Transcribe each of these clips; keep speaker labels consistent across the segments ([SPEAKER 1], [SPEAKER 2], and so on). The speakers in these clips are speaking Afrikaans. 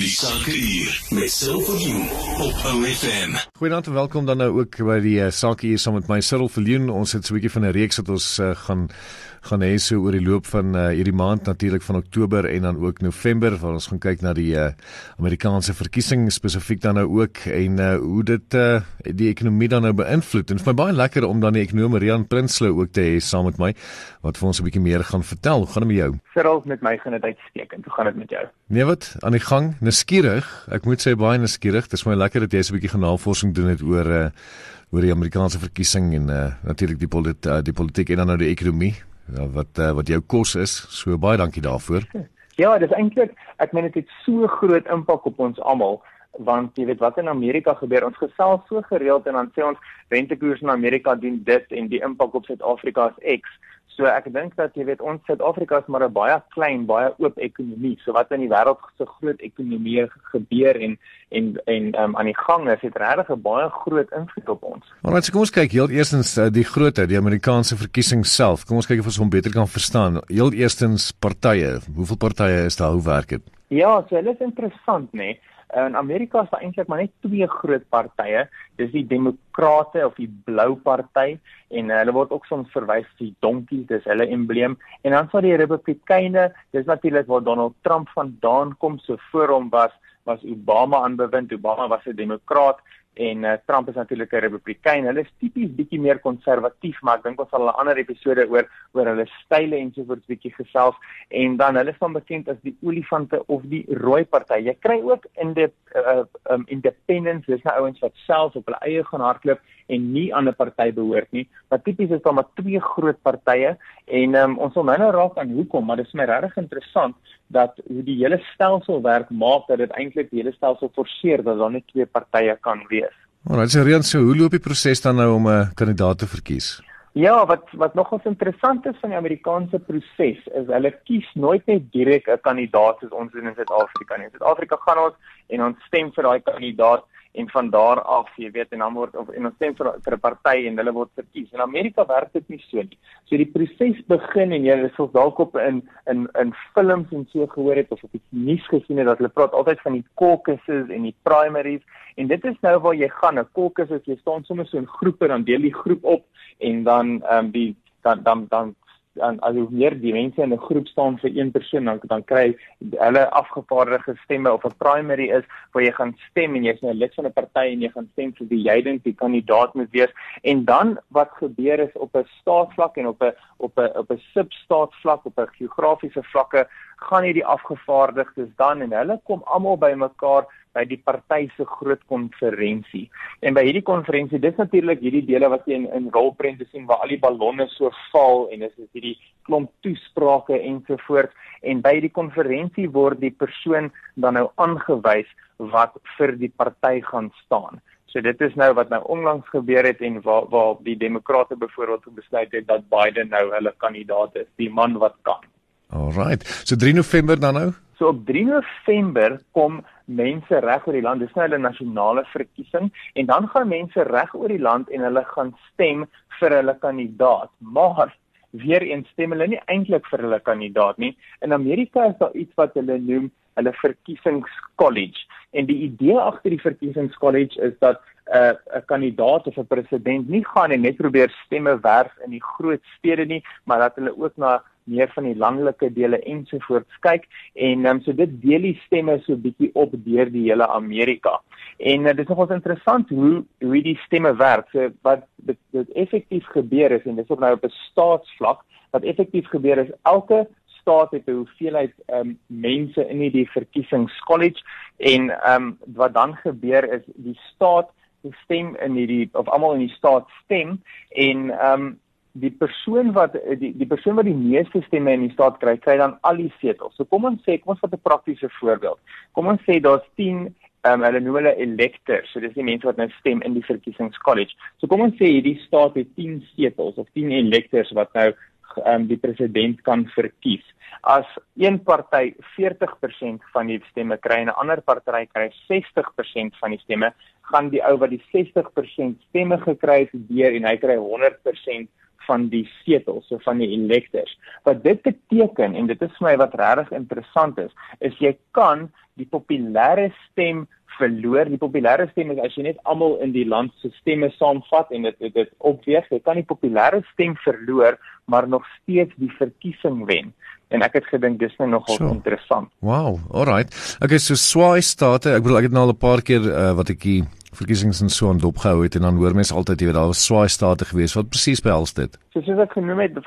[SPEAKER 1] Die Sakeuur met Silverview op OFM.
[SPEAKER 2] Goeienaand en welkom dan nou ook by die uh, Sakeuur saam met my Cyril Viljoen. Ons het so 'n bietjie van 'n reeks wat ons uh, gaan gaan hê so oor die loop van uh, hierdie maand natuurlik van Oktober en dan ook November waar ons gaan kyk na die uh, Amerikaanse verkiesing spesifiek dan nou ook en uh, hoe dit uh, die ekonomie dan nou beïnvloed. En vir my baie lekker om dan die ekonom Rian Prinsloo ook te hê saam met my wat vir ons 'n bietjie meer gaan vertel. Hoe gaan dit met jou?
[SPEAKER 3] Cyril met my gaan dit uitstekend. Hoe gaan dit met jou?
[SPEAKER 2] Nee wat, aan die gang, nuuskierig. Ek moet sê baie nuuskierig. Dit is my lekker dat jy so 'n bietjie genavorsing doen het oor uh, oor die Amerikaanse verkiesing en uh, natuurlik die polit uh, die politiek en dan nou die ekonomie uh, wat uh, wat jou kos is. So baie dankie daarvoor.
[SPEAKER 3] Ja, dis eintlik ek meen dit het so groot impak op ons almal want jy weet wat in Amerika gebeur ons gesels so gereeld en dan sê ons rentekoers in Amerika doen dit en die impak op Suid-Afrika is X So ek dink dat jy weet ons Suid-Afrika is maar 'n baie klein, baie oop ekonomie. So wat in die wêreld se groot ekonomie gebeur en en en um, aan die gang is, het regtig 'n baie groot invloed op ons.
[SPEAKER 2] Maar as kom ons kyk heel eerstens uh, die grootte, die Amerikaanse verkiesing self. Kom ons kyk of ons hom beter kan verstaan. Heel eerstens partye. Hoeveel partye is daar? Hoe werk dit?
[SPEAKER 3] Ja, so dit is interessant, né? Nee? In Amerika is daar eintlik maar net twee groot partye. Dis die Demokrate of die Blou Party en uh, hulle word ook soms verwys as die donkie, dis hulle embleem. En dan sal die Republikeine, dis natuurlik waar Donald Trump vandaan kom, so voor hom was was Obama aan bewind. Obama was 'n demokraat en uh, Trump is natuurlik 'n republikein. Hulle is tipies bietjie meer konservatief, maar ek dink ons sal 'n ander episode oor oor hulle style en so voort bietjie gesels en dan hulle staan bekend as die olifante of die rooi party. Jy kry ook in die uh, um, independents, dis nou ouens wat self op hulle eie gaan hardloop en nie aan 'n party behoort nie. Maar tipies is daar maar twee groot partye en um, ons sal nou nou raak aan hoekom, maar dit is my regtig interessant dat hoe die hele stelsel werk maak dat dit eintlik die hele stelsel forceer dat daar net twee partye kan wees.
[SPEAKER 2] Dit is reeds so hoe loop die proses dan nou om 'n kandidaat te verkies?
[SPEAKER 3] Ja, wat wat nogals interessant is van die Amerikaanse proses is hulle kies nooit net direk 'n kandidaat soos ons doen in Suid-Afrika nie. In Suid-Afrika gaan ons en ons stem vir daai kandidaat en van daar af jy weet en dan word of en ons stem vir vir 'n party en hulle word verkies. In Amerika werk dit nie so nie. So die proses begin en jy sal dalk op in in in films en so gehoor het of op die nuus gesien het dat hulle praat altyd van die caucuses en die primaries en dit is nou waar jy gaan. 'n Caucus is jy staan sommer so in groepe dan deel die groep op en dan ehm um, die dan dan dan en as hoe meer die mense in 'n groep staan vir een persoon dan dan kry hulle afgevaardigde stemme of 'n primary is waar jy gaan stem en jy's nou lid van 'n party en jy gaan stem vir wie jy dink die kandidaat moet wees. En dan wat gebeur is op 'n staatsvlak en op 'n op 'n op 'n substaatsvlak op 'n geografiese vlakke gaan hierdie afgevaardigdes dan en hulle kom almal bymekaar by die party se groot konferensie. En by hierdie konferensie, dis natuurlik hierdie dele wat jy in in rolprente sien waar al die ballonne so val en dis is hierdie klomp toesprake ensovoorts en by die konferensie word die persoon dan nou aangewys wat vir die party gaan staan. So dit is nou wat nou onlangs gebeur het en waar waar die demokrate byvoorbeeld besluit het dat Biden nou hulle kandidaat is, die man wat kan.
[SPEAKER 2] Alrite. So 3 November dan nou?
[SPEAKER 3] So op 3 November kom mense reg oor die land, dis nou hulle nasionale verkiesing en dan gaan mense reg oor die land en hulle gaan stem vir hulle kandidaat. Maar weer eens stem hulle nie eintlik vir hulle kandidaat nie. In Amerika is daar iets wat hulle noem hulle verkiesingskollege. En die idee agter die verkiesingskollege is dat 'n uh, 'n kandidaat of 'n president nie gaan en net probeer stemme werf in die groot stede nie, maar dat hulle ook na meer van die landelike dele ensovoorts kyk en um, so dit deel die stemme so bietjie op deur die hele Amerika. En uh, dit is nogals interessant hoe hoe die stemme werk. So wat dit, dit effektief gebeur is en dis ook nou op 'n staatsvlak wat effektief gebeur is elke staat het 'n hoeveelheid um, mense in die verkiesingskollege en um, wat dan gebeur is die staat stem in hierdie of almal in die staat stem en ehm um, die persoon wat die die persoon wat die meeste stemme in die staat kry, kry dan al die setels. So kom ons sê, kom ons vat 'n praktiese voorbeeld. Kom ons sê daar's 10 ehm um, hulle noem hulle electors. So dis die mense wat nou stem in die verkiesingskollege. So kom ons sê hierdie staat het 10 setels of 10 electors wat nou um, die president kan verkies. As een party 40% van die stemme kry en 'n ander party kry 60% van die stemme, gaan die ou wat die 60% stemme gekry het deur en hy kry 100% van die setels, so van die elektors. Wat dit beteken en dit is vir my wat regtig interessant is, is jy kan die populêre stem verloor. Die populêre stem is as jy net almal in die land se stemme saamvat en dit, dit opweeg, jy kan die populêre stem verloor, maar nog steeds die verkiesing wen. En ek het gedink dis net nogal so. interessant.
[SPEAKER 2] Wow, alright. Okay, so swaai state, ek bedoel ek het nou al 'n paar keer uh, wat ek die verkiesings en so aan dopgehou het en dan hoor mense altyd jy weet daar was swaai state gewees. Wat presies behels dit?
[SPEAKER 3] So soos ek genoem het,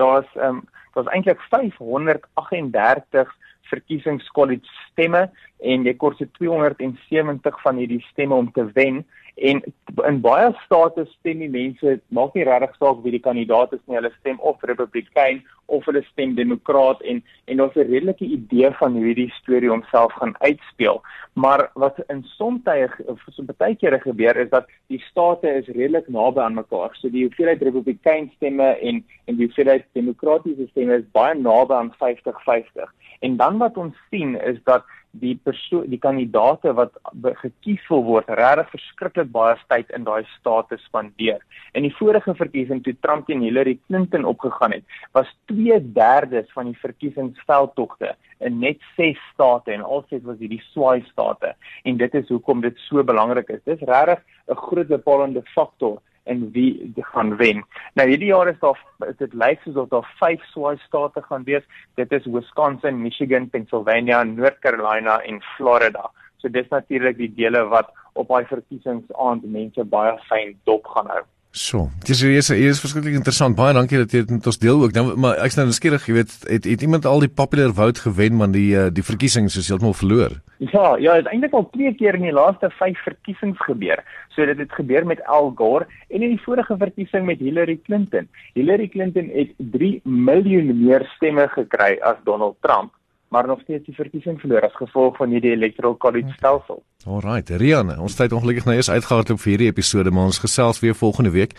[SPEAKER 3] daar's ehm um, daar's eintlik 538 verkiesingskollege stemme en jy kort se 270 van hierdie stemme om te wen en in baie state stem die mense maak nie regtig saak wie die kandidaat is nie hulle stem of republikein of hulle stem demokraat en en daar's 'n redelike idee van hoe hierdie storie homself gaan uitspeel. Maar wat in soms tye of so baie kere gebeur is dat die state is redelik naby aan mekaar. So die hoeveelheid republikein stemme en en die hoeveelheid demokratiese stemme is baie naby aan 50-50 En dan wat ons sien is dat die persoon die kandidaate wat gekies wil word regtig verskriklik baie tyd in daai state spandeer. In die vorige verkiesing toe Trump teen Hillary Clinton opgegaan het, was 2/3 van die verkiesingsveldtogte in net 6 state en alsite was dit die swaai state. En dit is hoekom dit so belangrik is. Dis regtig 'n groot bepalende faktor en wie gaan wen. Nou hierdie jaar is daar is dit lyk soos daar vyf swaai state gaan wees. Dit is Wisconsin, Michigan, Pennsylvania, North Carolina en Florida. So dis natuurlik die dele wat op daai verkiesingsaand mense baie fyn dop gaan hou.
[SPEAKER 2] So, dis hier is hier is verskriklik interessant. Baie dankie dat jy dit met ons deel ook. Nou maar ek's nou nuuskierig, jy weet, het, het iemand al die popular vote gewen man die uh, die verkiesings is heeltemal verloor.
[SPEAKER 3] Ja, ja, dit het eintlik al twee keer in die laaste 5 verkiesings gebeur. So dit het gebeur met Al Gore en in die vorige verkiesing met Hillary Clinton. Hillary Clinton het 3 miljoen meer stemme gekry as Donald Trump maar nog steeds die verkiesing verloor as gevolg van hierdie electoral college stelsel.
[SPEAKER 2] Alright, Rian, ons tyd ongelukkig nou eers uitgehardloop vir hierdie episode, maar ons gesels weer volgende week.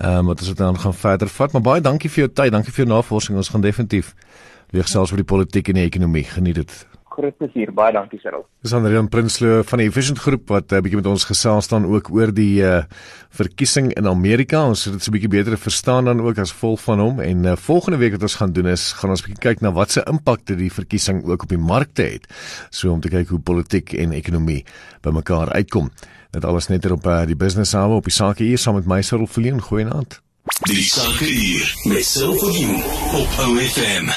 [SPEAKER 2] Ehm um, wat ons dan gaan verder vat, maar baie dankie vir jou tyd, dankie vir jou navorsing. Ons gaan definitief weer gesels oor die politiek en die ekonomie. Geniet dit
[SPEAKER 3] groot plesier. Baie dankie Cyril.
[SPEAKER 2] Dis Andrian Prinsloo van die Vision Groep wat 'n uh, bietjie met ons gesels dan ook oor die uh, verkiesing in Amerika. Ons het dit so 'n bietjie beter verstaan dan ook as volg van hom en uh, volgende week wat ons gaan doen is gaan ons bietjie kyk na wat se impak dit die verkiesing ook op die markte het. So om te kyk hoe politiek en ekonomie bymekaar uitkom. Dit alles net op uh, die business hour op die sake hier saam met my Cyril Verleen. Goeienaand.
[SPEAKER 1] Die sake hier met Cyril Verleen op OFM.